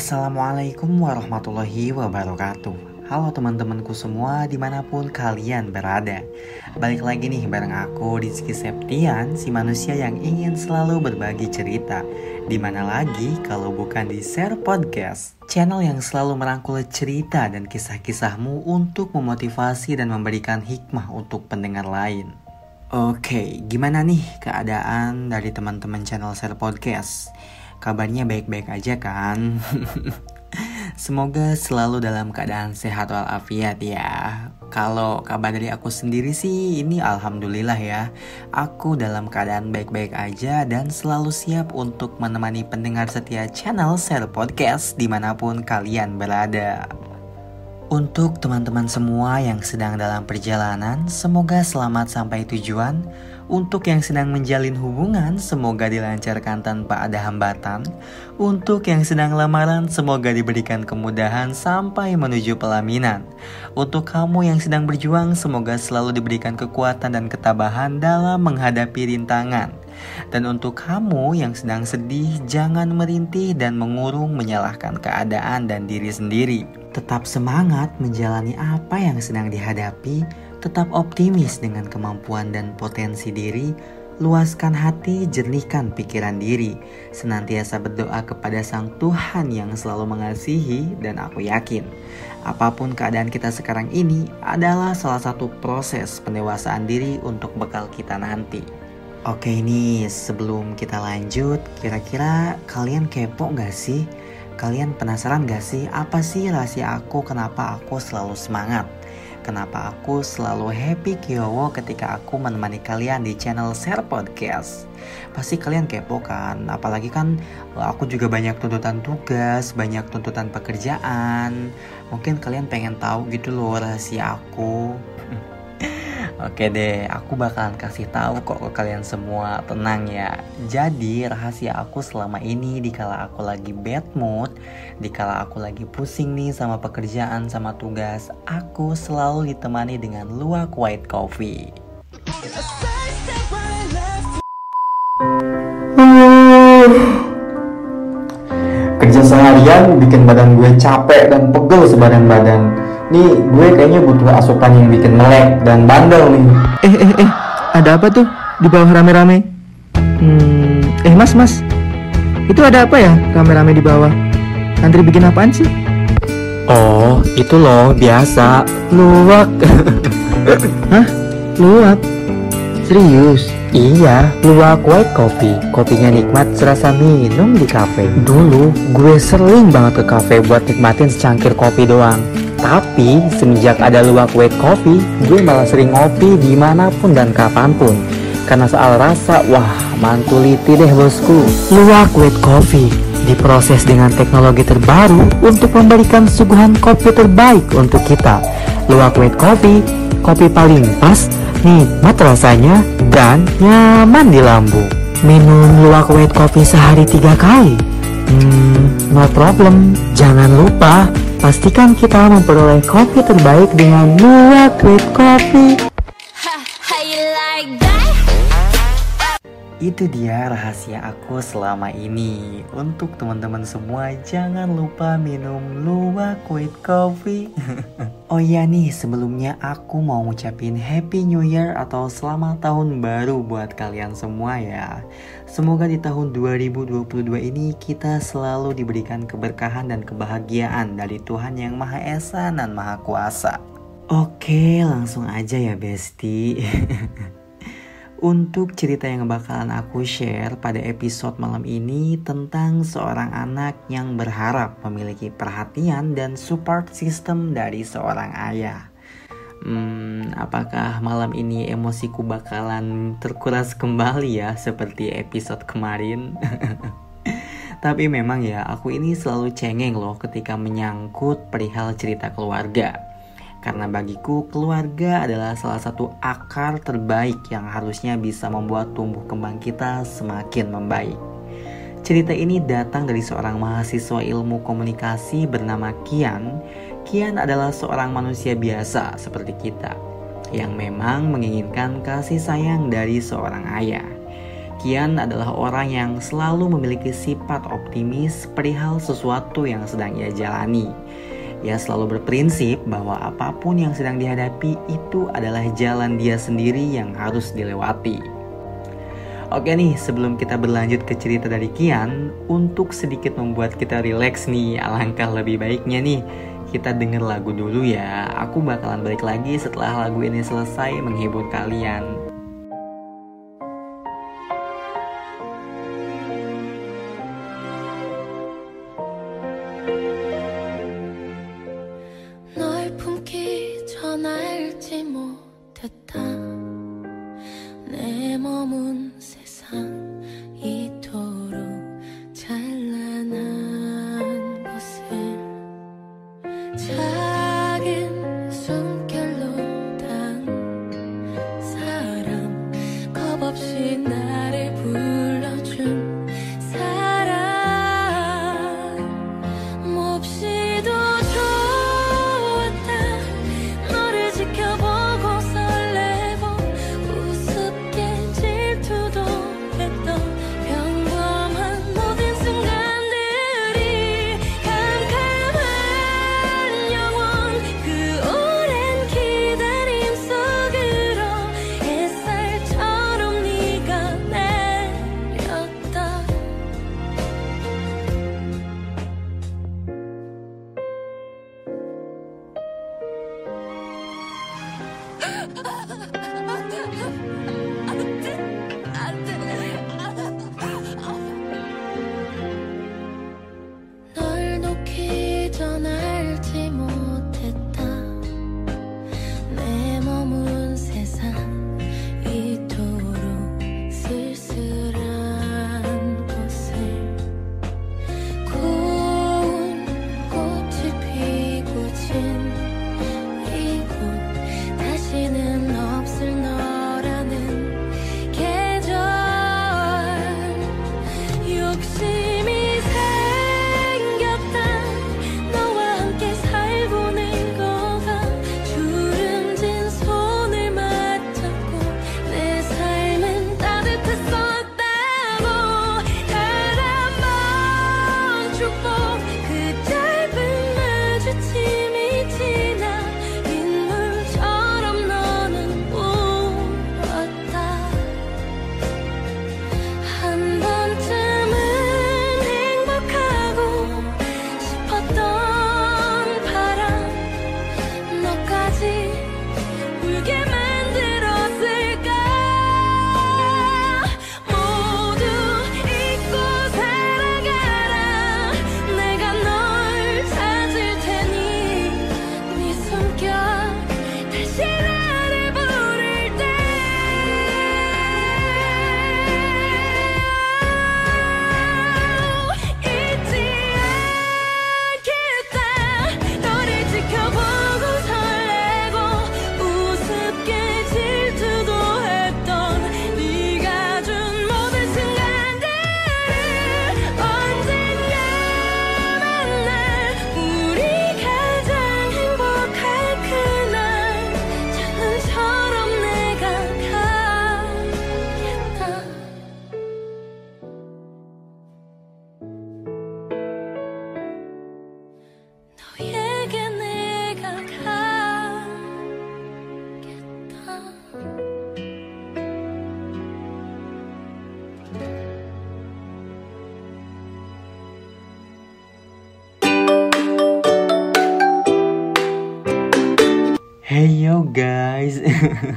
Assalamualaikum warahmatullahi wabarakatuh. Halo teman-temanku semua di mana pun kalian berada. Balik lagi nih bareng aku Rizky Septian Si manusia yang ingin selalu berbagi cerita. Di mana lagi kalau bukan di Share Podcast Channel yang selalu merangkul cerita dan kisah-kisahmu Untuk memotivasi dan memberikan hikmah untuk pendengar lain. Oke, gimana nih keadaan dari teman-teman channel Share Podcast? Kabarnya baik-baik aja kan? Semoga selalu dalam keadaan sehat walafiat ya. Kalau kabar dari aku sendiri sih ini alhamdulillah ya. Aku dalam keadaan baik-baik aja dan selalu siap untuk menemani pendengar setia channel Share Podcast di mana pun kalian berada. Untuk teman-teman semua yang sedang dalam perjalanan, semoga selamat sampai tujuan untuk yang sedang menjalin hubungan, semoga dilancarkan tanpa ada hambatan. Untuk yang sedang lamaran, semoga diberikan kemudahan sampai menuju pelaminan. Untuk kamu yang sedang berjuang, semoga selalu diberikan kekuatan dan ketabahan dalam menghadapi rintangan. Dan untuk kamu yang sedang sedih, jangan merintih dan mengurung menyalahkan keadaan dan diri sendiri. Tetap semangat menjalani apa yang sedang dihadapi Tetap optimis dengan kemampuan dan potensi diri, luaskan hati, jernihkan pikiran diri, senantiasa berdoa kepada Sang Tuhan yang selalu mengasihi, dan aku yakin apa pun keadaan kita sekarang ini adalah salah satu proses pendewasaan diri untuk bekal kita nanti. Oke ini sebelum kita lanjut, kira-kira kalian kepo gak sih? Kalian penasaran gak sih apa sih rahasia aku kenapa aku selalu semangat? Kenapa aku selalu happy kiowo ketika aku menemani kalian di channel Share Podcast. Pasti kalian kepo kan, apalagi kan aku juga banyak tuntutan tugas, banyak tuntutan pekerjaan. Mungkin kalian pengen tahu gitu loh rahasia aku. Oke deh, aku bakalan kasih tahu kok ke kalian semua. Tenang ya. Jadi rahasia aku selama ini dikala aku lagi bad mood, dikala aku lagi pusing nih sama pekerjaan sama tugas, aku selalu ditemani dengan luak white coffee. Kerja seharian bikin badan gue capek dan pegel sebadan badan nih gue kayaknya butuh asupan yang bikin melek dan bandel nih. Eh eh eh ada apa tuh di bawah rame-rame? Hmm, eh mas mas. Itu ada apa ya rame-rame di bawah? Antri bikin apaan sih? Oh itu loh biasa. Luwak. Hah? Luwak? Serius? Iya, luwak white coffee. Kopinya nikmat serasa minum di kafe. Dulu gue sering banget ke kafe buat nikmatin secangkir kopi doang. Tapi semenjak ada luwak white coffee, gue malah sering ngopi di mana pun dan kapan pun. Karena soal rasa, wah mantuliti deh bosku. Luwak white coffee diproses dengan teknologi terbaru untuk memberikan suguhan kopi terbaik untuk kita. Luwak white coffee, kopi paling pas, nikmat rasanya, dan nyaman di lambung. Minum luwak white coffee sehari tiga kali. Hmm, no problem. Jangan lupa Pastikan kita memperoleh kopi terbaik dengan Nua Great Coffee. Itu dia rahasia aku selama ini. Untuk teman-teman semua, jangan lupa minum Luwak White Coffee. Oh iya nih, sebelumnya aku mau ngucapin Happy New Year atau Selamat Tahun Baru buat kalian semua ya. Semoga di tahun 2022 ini kita selalu diberikan keberkahan dan kebahagiaan dari Tuhan yang Maha Esa dan Maha Kuasa. Oke, langsung aja ya Besti. Untuk cerita yang bakalan aku share pada episode malam ini tentang seorang anak yang berharap memiliki perhatian dan support system dari seorang ayah. Hmm, apakah malam ini emosiku bakalan terkuras kembali ya seperti episode kemarin? Tapi memang ya, aku ini selalu cengeng loh ketika menyangkut perihal cerita keluarga karena bagiku keluarga adalah salah satu akar terbaik yang harusnya bisa membuat tumbuh kembang kita semakin membaik. Cerita ini datang dari seorang mahasiswa ilmu komunikasi bernama Kian. Kian adalah seorang manusia biasa seperti kita yang memang menginginkan kasih sayang dari seorang ayah. Kian adalah orang yang selalu memiliki sifat optimis perihal sesuatu yang sedang ia jalani. Ia selalu berprinsip bahwa apa pun yang sedang dihadapi itu adalah jalan dia sendiri yang harus dilewati. Oke nih, sebelum kita berlanjut ke cerita dari Kian, untuk sedikit membuat kita rileks nih, alangkah lebih baiknya nih kita denger lagu dulu ya. Aku bakalan balik lagi setelah lagu ini selesai menghibur kalian.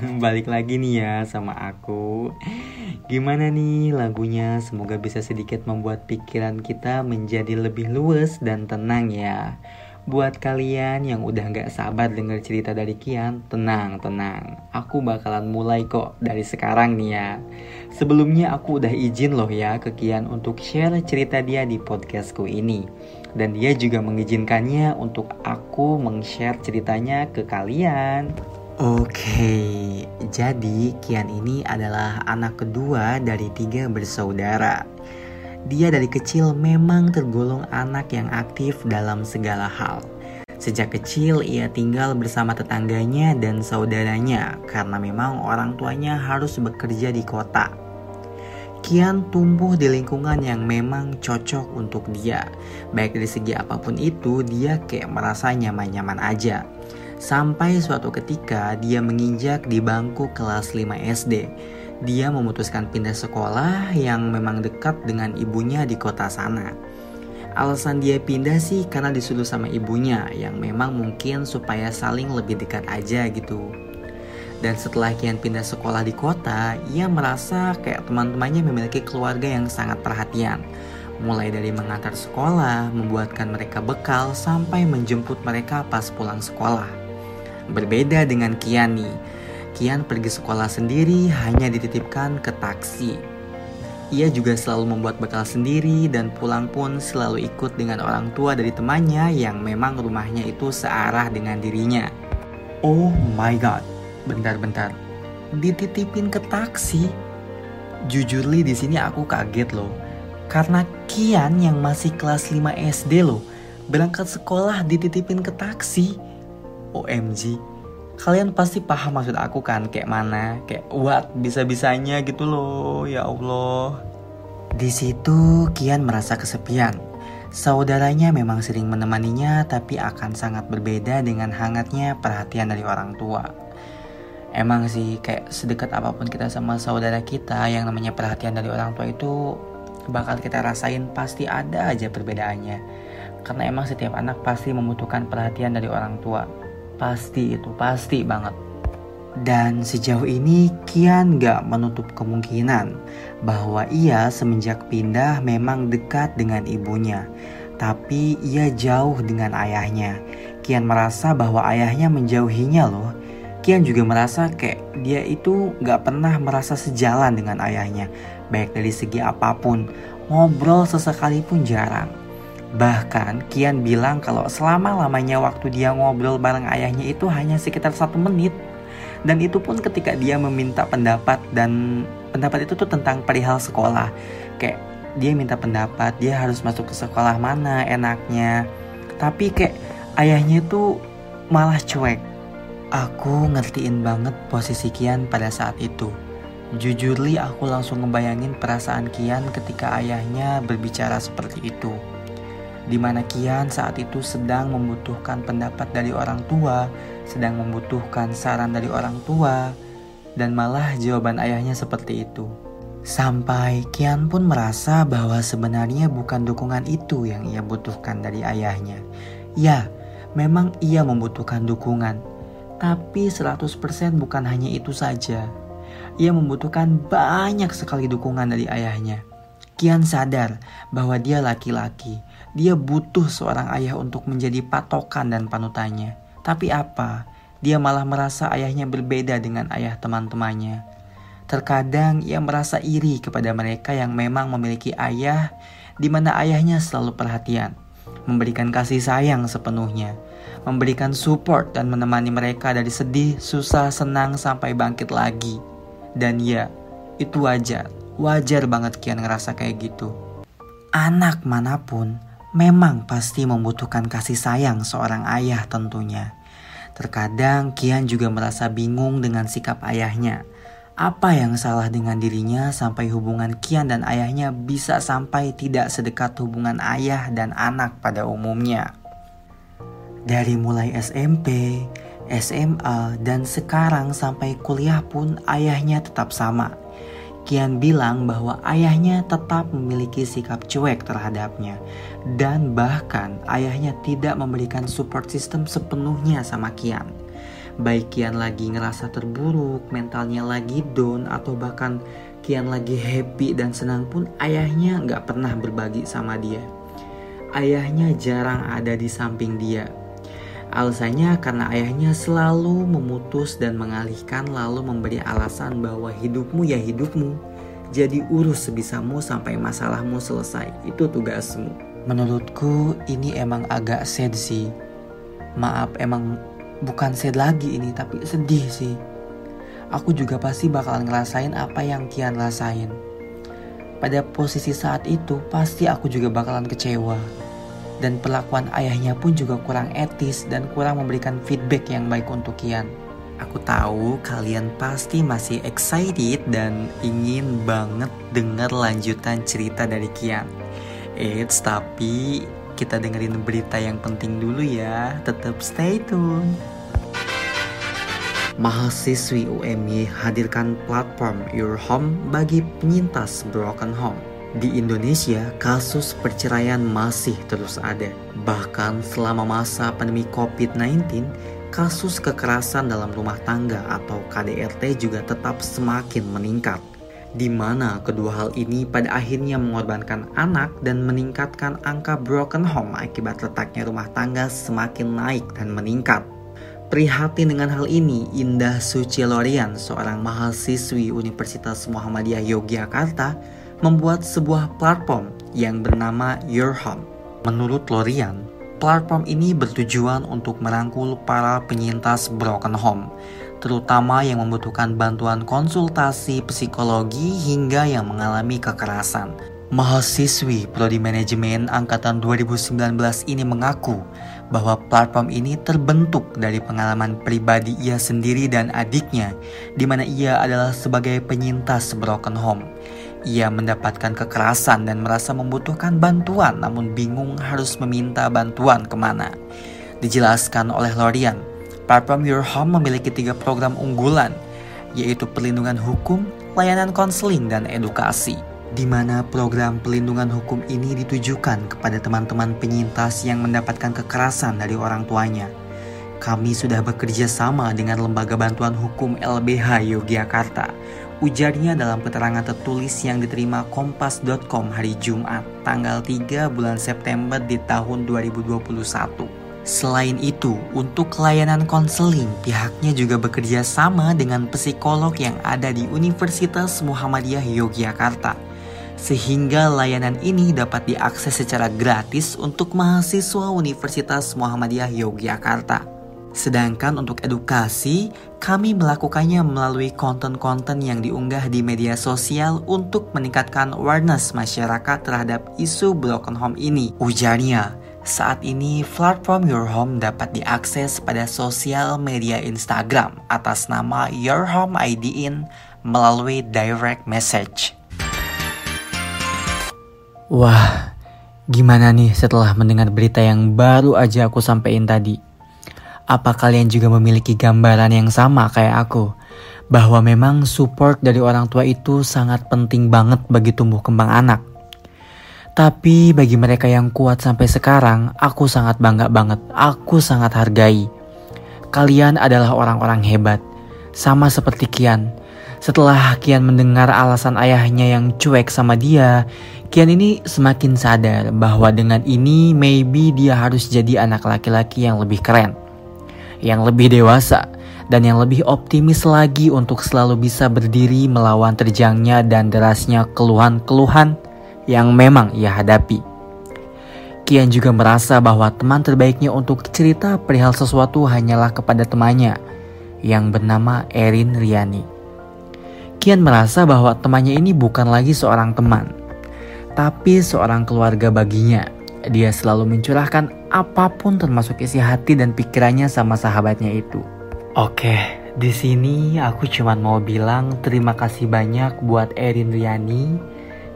balik lagi nih ya sama aku. Gimana nih lagunya? Semoga bisa sedikit membuat pikiran kita menjadi lebih luas dan tenang ya. Buat kalian yang udah gak sabar denger cerita dari Kian, tenang, tenang. Aku bakalan mulai kok dari sekarang nih ya. Sebelumnya aku udah izin loh ya ke Kian untuk share cerita dia di podcastku ini dan dia juga mengizinkannya untuk aku meng-share ceritanya ke kalian. Oke, jadi Kian ini adalah anak kedua dari tiga bersaudara. Dia dari kecil memang tergolong anak yang aktif dalam segala hal. Sejak kecil ia tinggal bersama tetangganya dan saudaranya karena memang orang tuanya harus bekerja di kota. Kian tumbuh di lingkungan yang memang cocok untuk dia. Baik dari segi apa pun itu, dia kayak merasa nyaman-nyaman aja. Sampai suatu ketika dia menginjak di bangku kelas 5 SD. Dia memutuskan pindah sekolah yang memang dekat dengan ibunya di kota sana. Alasan dia pindah sih karena disuruh sama ibunya yang memang mungkin supaya saling lebih dekat aja gitu. Dan setelah Kian pindah sekolah di kota, ia merasa kayak teman-temannya memiliki keluarga yang sangat perhatian. Mulai dari mengantar sekolah, membuatkan mereka bekal, sampai menjemput mereka pas pulang sekolah. Berbeda dengan Kian nih, Kian pergi sekolah sendiri hanya dititipkan ke taksi. Ia juga selalu membuat bekal sendiri dan pulang pun selalu ikut dengan orang tua dari temannya yang memang rumahnya itu searah dengan dirinya. Oh my god, Bentar-bentar. Dititipin ke taksi. Jujur li di sini aku kaget loh. Karena Kian yang masih kelas 5 SD loh. Berangkat sekolah dititipin ke taksi. OMG. Kalian pasti paham maksud aku kan kayak mana, kayak what bisa-bisanya gitu loh, ya Allah. Di situ Kian merasa kesepian. Saudaranya memang sering menemaninya tapi akan sangat berbeda dengan hangatnya perhatian dari orang tua emang sih kayak sedekat apa pun kita sama saudara kita yang namanya perhatian dari orang tua itu bakal kita rasain pasti ada aja perbedaannya karena emang setiap anak pasti membutuhkan perhatian dari orang tua pasti itu pasti banget. Dan sejauh ini Kian gak menutup kemungkinan bahwa ia semenjak pindah memang dekat dengan ibunya tapi ia jauh dengan ayahnya. Kian merasa bahwa ayahnya menjauhinya loh. Kian juga merasa kayak dia itu gak pernah merasa sejalan dengan ayahnya, baik dari segi apa pun, ngobrol sesekali pun jarang. Bahkan Kian bilang kalau selama-lamanya waktu dia ngobrol bareng ayahnya itu hanya sekitar satu menit. Dan itu pun ketika dia meminta pendapat dan pendapat itu tuh tentang perihal sekolah. Kayak dia minta pendapat, dia harus masuk ke sekolah mana enaknya. Tapi kayak ayahnya itu malah cuek Aku ngertiin banget posisi Kian pada saat itu. Jujur li aku langsung ngebayangin perasaan Kian ketika ayahnya berbicara seperti itu. Di mana Kian saat itu sedang membutuhkan pendapat dari orang tua, sedang membutuhkan saran dari orang tua, dan malah jawaban ayahnya seperti itu. Sampai Kian pun merasa bahwa sebenarnya bukan dukungan itu yang ia butuhkan dari ayahnya. Ya, memang ia membutuhkan dukungan, tapi 100% bukan hanya itu saja. Ia membutuhkan banyak sekali dukungan dari ayahnya. Kian sadar bahwa dia laki-laki. Dia butuh seorang ayah untuk menjadi patokan dan panutannya. Tapi apa? Dia malah merasa ayahnya berbeda dengan ayah teman-temannya. Terkadang ia merasa iri kepada mereka yang memang memiliki ayah di mana ayahnya selalu perhatian, memberikan kasih sayang sepenuhnya, memberikan support dan menemani mereka dari sedih, susah, senang sampai bangkit lagi. Dan ya, itu wajar. Wajar banget Kian ngerasa kayak gitu. Anak mana pun memang pasti membutuhkan kasih sayang seorang ayah tentunya. Terkadang Kian juga merasa bingung dengan sikap ayahnya. Apa yang salah dengan dirinya sampai hubungan Kian dan ayahnya bisa sampai tidak sedekat hubungan ayah dan anak pada umumnya? Dari mulai SMP, SMA, dan sekarang sampai kuliah pun ayahnya tetap sama. Kian bilang bahwa ayahnya tetap memiliki sikap cuek terhadapnya dan bahkan ayahnya tidak memberikan support system sepenuhnya sama Kian. Baik Kian lagi ngerasa terburuk, mentalnya lagi down atau bahkan Kian lagi happy dan senang pun ayahnya nggak pernah berbagi sama dia. Ayahnya jarang ada di samping dia Alasannya karena ayahnya selalu memutus dan mengalihkan lalu memberi alasan bahwa hidupmu ya hidupmu. Jadi urus sebisamu sampai masalahmu selesai. Itu tugasmu. Menurutku ini emang agak sad sih. Maaf emang bukan sad lagi ini tapi sedih sih. Aku juga pasti bakalan ngerasain apa yang Kian rasain. Pada posisi saat itu pasti aku juga bakalan kecewa dan perlakuan ayahnya pun juga kurang etis dan kurang memberikan feedback yang baik untuk Kian. Aku tahu kalian pasti masih excited dan ingin banget dengar lanjutan cerita dari Kian. Eits, tapi kita dengerin berita yang penting dulu ya. Tetap stay tune. Mahasiswi UMY hadirkan platform Your Home bagi penyintas broken home. Di Indonesia, kasus perceraian masih terus ada. Bahkan selama masa pandemi COVID-19, kasus kekerasan dalam rumah tangga atau KDRT juga tetap semakin meningkat. Di mana kedua hal ini pada akhirnya mengorbankan anak dan meningkatkan angka broken home akibat letaknya rumah tangga semakin naik dan meningkat. Prihatin dengan hal ini, Indah Suci Lorian, seorang mahasiswi Universitas Muhammadiyah Yogyakarta, membuat sebuah platform yang bernama Your Home. Menurut Lorian, platform ini bertujuan untuk merangkul para penyintas broken home, terutama yang membutuhkan bantuan konsultasi psikologi hingga yang mengalami kekerasan. Mahasiswi Prodi Manajemen Angkatan 2019 ini mengaku bahwa platform ini terbentuk dari pengalaman pribadi ia sendiri dan adiknya, di mana ia adalah sebagai penyintas broken home. Ia mendapatkan kekerasan dan merasa membutuhkan bantuan namun bingung harus meminta bantuan ke mana. Dijelaskan oleh Lorian, platform Your Home memiliki tiga program unggulan, yaitu perlindungan hukum, layanan konseling, dan edukasi di mana program pelindungan hukum ini ditujukan kepada teman-teman penyintas yang mendapatkan kekerasan dari orang tuanya. Kami sudah bekerja sama dengan Lembaga Bantuan Hukum LBH Yogyakarta. Ujarnya dalam keterangan tertulis yang diterima kompas.com hari Jumat, tanggal 3 bulan September di tahun 2021. Selain itu, untuk layanan konseling, pihaknya juga bekerja sama dengan psikolog yang ada di Universitas Muhammadiyah Yogyakarta sehingga layanan ini dapat diakses secara gratis untuk mahasiswa Universitas Muhammadiyah Yogyakarta. Sedangkan untuk edukasi, kami melakukannya melalui konten-konten yang diunggah di media sosial untuk meningkatkan awareness masyarakat terhadap isu broken home ini. Ujarnya, saat ini platform Your Home dapat diakses pada sosial media Instagram atas nama Your Home ID In melalui direct message. Wah, gimana nih setelah mendengar berita yang baru aja aku sampaikan tadi? Apa kalian juga memiliki gambaran yang sama kayak aku? Bahwa memang support dari orang tua itu sangat penting banget bagi tumbuh kembang anak. Tapi bagi mereka yang kuat sampai sekarang, aku sangat bangga banget. Aku sangat hargai. Kalian adalah orang-orang hebat. Sama seperti Kian. Setelah Kian mendengar alasan ayahnya yang cuek sama dia, Kian ini semakin sadar bahwa dengan ini maybe dia harus jadi anak laki-laki yang lebih keren, yang lebih dewasa, dan yang lebih optimis lagi untuk selalu bisa berdiri melawan terjangnya dan derasnya keluhan-keluhan yang memang ia hadapi. Kian juga merasa bahwa teman terbaiknya untuk cerita perihal sesuatu hanyalah kepada temannya yang bernama Erin Riani. Kian merasa bahwa temannya ini bukan lagi seorang teman, tapi seorang keluarga baginya. Dia selalu mencurahkan apa pun termasuk isi hati dan pikirannya sama sahabatnya itu. Oke, di sini aku cuma mau bilang terima kasih banyak buat Erin Riani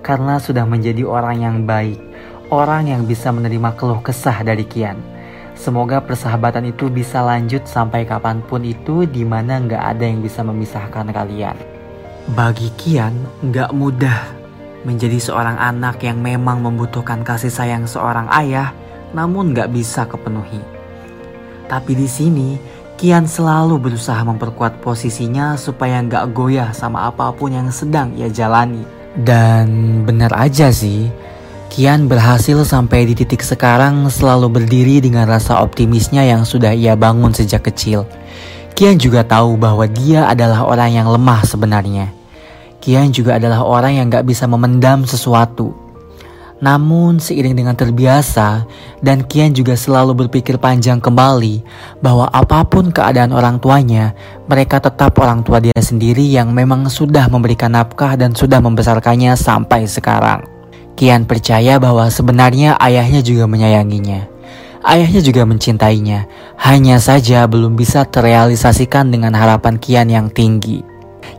karena sudah menjadi orang yang baik, orang yang bisa menerima keluh kesah dari Kian. Semoga persahabatan itu bisa lanjut sampai kapan pun itu di mana nggak ada yang bisa memisahkan kalian. Bagi Kian, nggak mudah menjadi seorang anak yang memang membutuhkan kasih sayang seorang ayah, namun gak bisa kepenuhi. Tapi di sini, Kian selalu berusaha memperkuat posisinya supaya gak goyah sama apa pun yang sedang ia jalani. Dan benar aja sih, Kian berhasil sampai di titik sekarang selalu berdiri dengan rasa optimisnya yang sudah ia bangun sejak kecil. Kian juga tahu bahwa dia adalah orang yang lemah sebenarnya. Kian juga adalah orang yang gak bisa memendam sesuatu. Namun seiring dengan terbiasa dan Kian juga selalu berpikir panjang kembali bahwa apa pun keadaan orang tuanya, mereka tetap orang tua dia sendiri yang memang sudah memberikan nafkah dan sudah membesarkannya sampai sekarang. Kian percaya bahwa sebenarnya ayahnya juga menyayanginya. Ayahnya juga mencintainya, hanya saja belum bisa terrealisasikan dengan harapan Kian yang tinggi.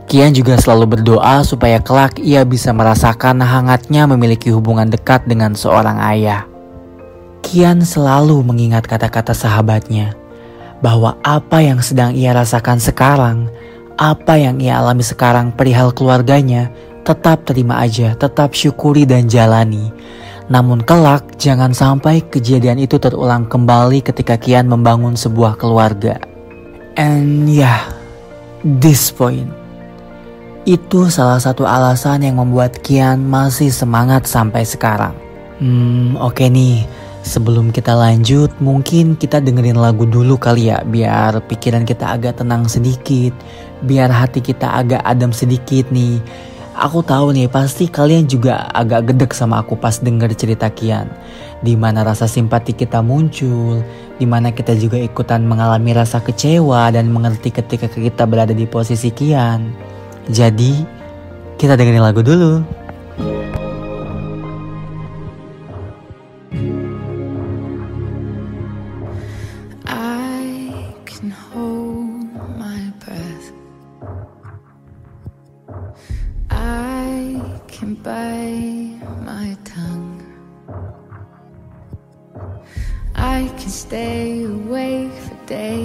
Kian juga selalu berdoa supaya kelak ia bisa merasakan hangatnya memiliki hubungan dekat dengan seorang ayah. Kian selalu mengingat kata-kata sahabatnya bahwa apa yang sedang ia rasakan sekarang, apa yang ia alami sekarang perihal keluarganya, tetap terima aja, tetap syukuri dan jalani. Namun kelak jangan sampai kejadian itu terulang kembali ketika Kian membangun sebuah keluarga. And yeah, this point. Itu salah satu alasan yang membuat Kian masih semangat sampai sekarang. Hmm, oke okay nih. Sebelum kita lanjut, mungkin kita dengerin lagu dulu kali ya, biar pikiran kita agak tenang sedikit, biar hati kita agak adem sedikit nih. Aku tahu nih pasti kalian juga agak gedek sama aku pas denger cerita Kian. Di mana rasa simpati kita muncul, di mana kita juga ikutan mengalami rasa kecewa dan mengerti ketika kita berada di posisi Kian. Jadi, kita dengerin lagu dulu. stay awake for days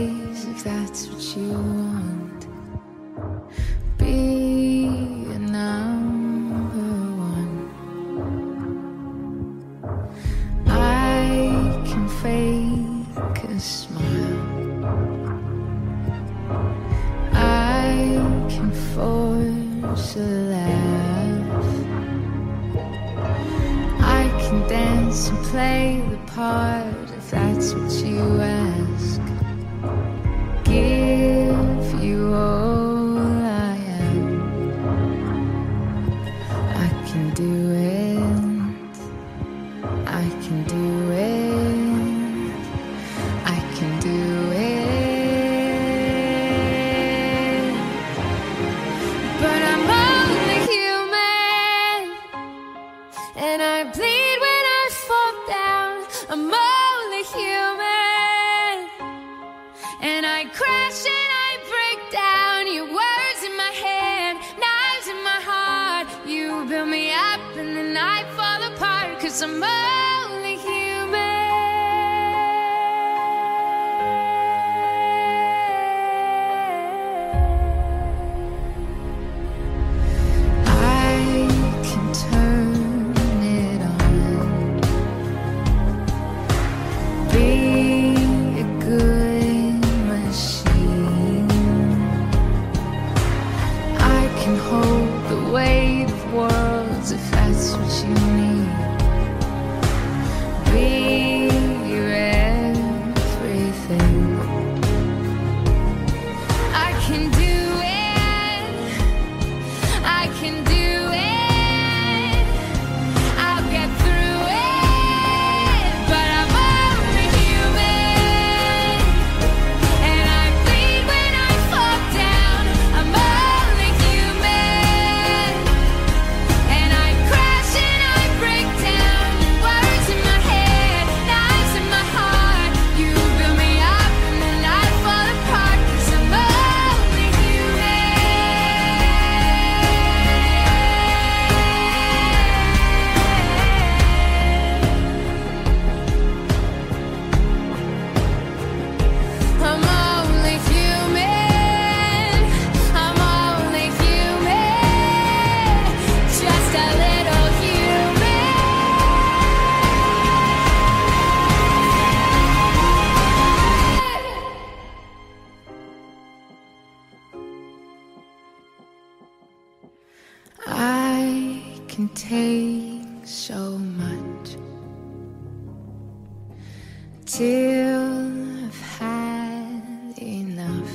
till I've had enough.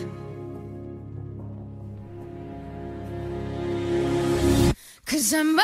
Cause I'm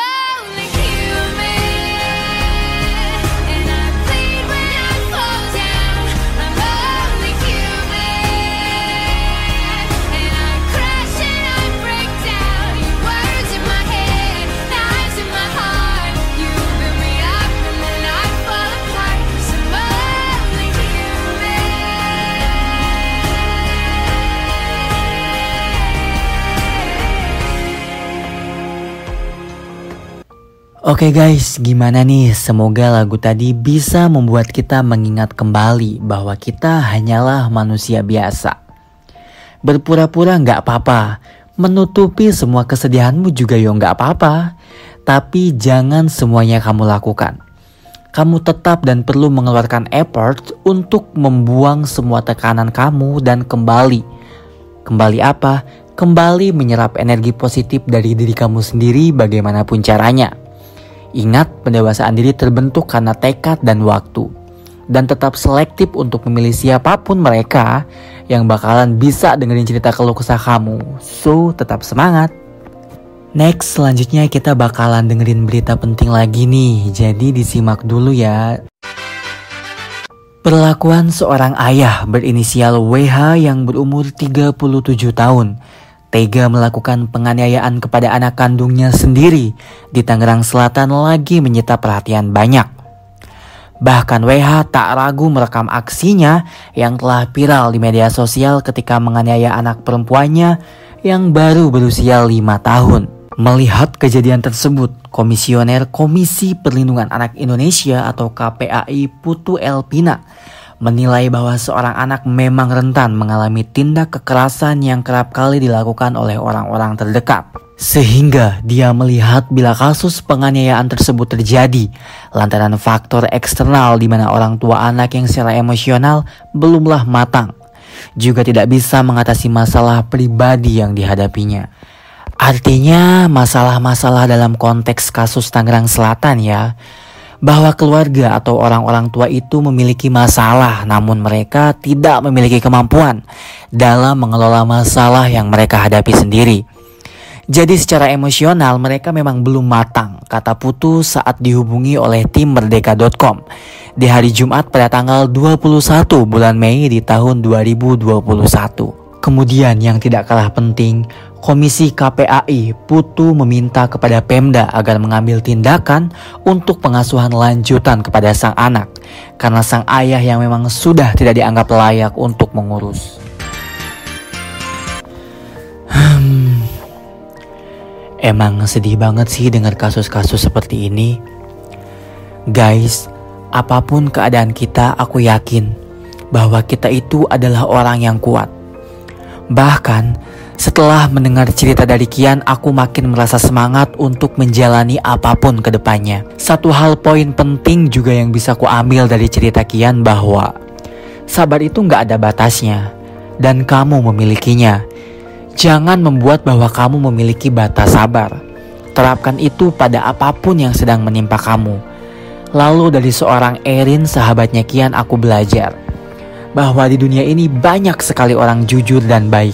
Oke guys, gimana nih? Semoga lagu tadi bisa membuat kita mengingat kembali bahwa kita hanyalah manusia biasa. Berpura-pura nggak apa-apa, menutupi semua kesedihanmu juga yo nggak apa-apa. Tapi jangan semuanya kamu lakukan. Kamu tetap dan perlu mengeluarkan effort untuk membuang semua tekanan kamu dan kembali. Kembali apa? Kembali menyerap energi positif dari diri kamu sendiri bagaimanapun caranya. Ingat, pendewasaan diri terbentuk karena tekad dan waktu. Dan tetap selektif untuk memilih siapa pun mereka yang bakalan bisa dengerin cerita keluh kesah kamu. So, tetap semangat. Next, selanjutnya kita bakalan dengerin berita penting lagi nih. Jadi disimak dulu ya. Perlakuan seorang ayah berinisial WH yang berumur 37 tahun tega melakukan penganiayaan kepada anak kandungnya sendiri di Tangerang Selatan lagi menyita perhatian banyak. Bahkan WH tak ragu merekam aksinya yang telah viral di media sosial ketika menganiaya anak perempuannya yang baru berusia 5 tahun. Melihat kejadian tersebut, Komisioner Komisi Perlindungan Anak Indonesia atau KPAI Putu Elpina menilai bahwa seorang anak memang rentan mengalami tindak kekerasan yang kerap kali dilakukan oleh orang-orang terdekat. Sehingga dia melihat bila kasus penganiayaan tersebut terjadi lantaran faktor eksternal di mana orang tua anak yang secara emosional belumlah matang, juga tidak bisa mengatasi masalah pribadi yang dihadapinya. Artinya masalah-masalah dalam konteks kasus Tangerang Selatan ya, bahwa keluarga atau orang-orang tua itu memiliki masalah, namun mereka tidak memiliki kemampuan dalam mengelola masalah yang mereka hadapi sendiri. Jadi secara emosional mereka memang belum matang, kata Putu saat dihubungi oleh tim merdeka.com di hari Jumat pada tanggal 21 bulan Mei di tahun 2021. Kemudian yang tidak kalah penting, Komisi KPAI Putu meminta kepada Pemda agar mengambil tindakan untuk pengasuhan lanjutan kepada sang anak karena sang ayah yang memang sudah tidak dianggap layak untuk mengurus. Hmm, emang sedih banget sih dengar kasus-kasus seperti ini. Guys, apa pun keadaan kita, aku yakin bahwa kita itu adalah orang yang kuat Bahkan, setelah mendengar cerita dari Kian, aku makin merasa semangat untuk menjalani apa pun ke depannya. Satu hal poin penting juga yang bisa ku ambil dari cerita Kian bahwa sabar itu nggak ada batasnya dan kamu memilikinya. Jangan membuat bahwa kamu memiliki batas sabar. Terapkan itu pada apa pun yang sedang menimpa kamu. Lalu dari seorang Erin sahabatnya Kian aku belajar bahwa di dunia ini banyak sekali orang jujur dan baik.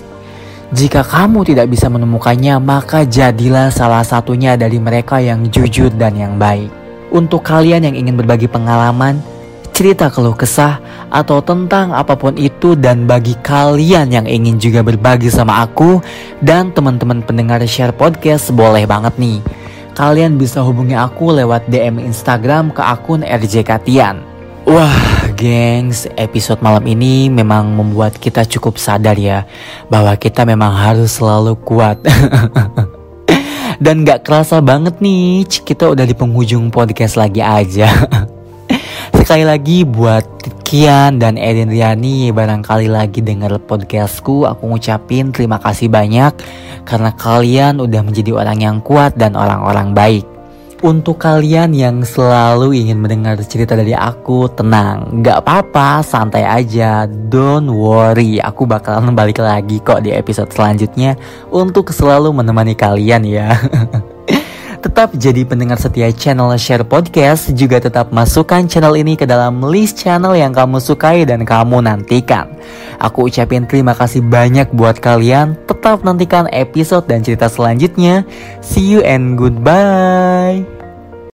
Jika kamu tidak bisa menemukannya, maka jadilah salah satunya dari mereka yang jujur dan yang baik. Untuk kalian yang ingin berbagi pengalaman, cerita keluh kesah, atau tentang apa pun itu, dan bagi kalian yang ingin juga berbagi sama aku dan teman-teman pendengar share podcast, boleh banget nih. Kalian bisa hubungi aku lewat DM Instagram ke akun RJ Katian. Wah, gengs, episode malam ini memang membuat kita cukup sadar ya bahwa kita memang harus selalu kuat. Dan gak kerasa banget nih, kita udah di penghujung podcast lagi aja. Sekali lagi buat Kian dan Edin Riani barangkali lagi denger podcastku, aku ngucapin terima kasih banyak karena kalian udah menjadi orang yang kuat dan orang-orang baik. Untuk kalian yang selalu ingin mendengar cerita dari aku, tenang, gak apa-apa, santai aja, don't worry, aku bakalan balik lagi kok di episode selanjutnya untuk selalu menemani kalian ya. tetap jadi pendengar setia channel Share Podcast, juga tetap masukkan channel ini ke dalam list channel yang kamu sukai dan kamu nantikan. Aku ucapin terima kasih banyak buat kalian, tetap nantikan episode dan cerita selanjutnya. See you and goodbye.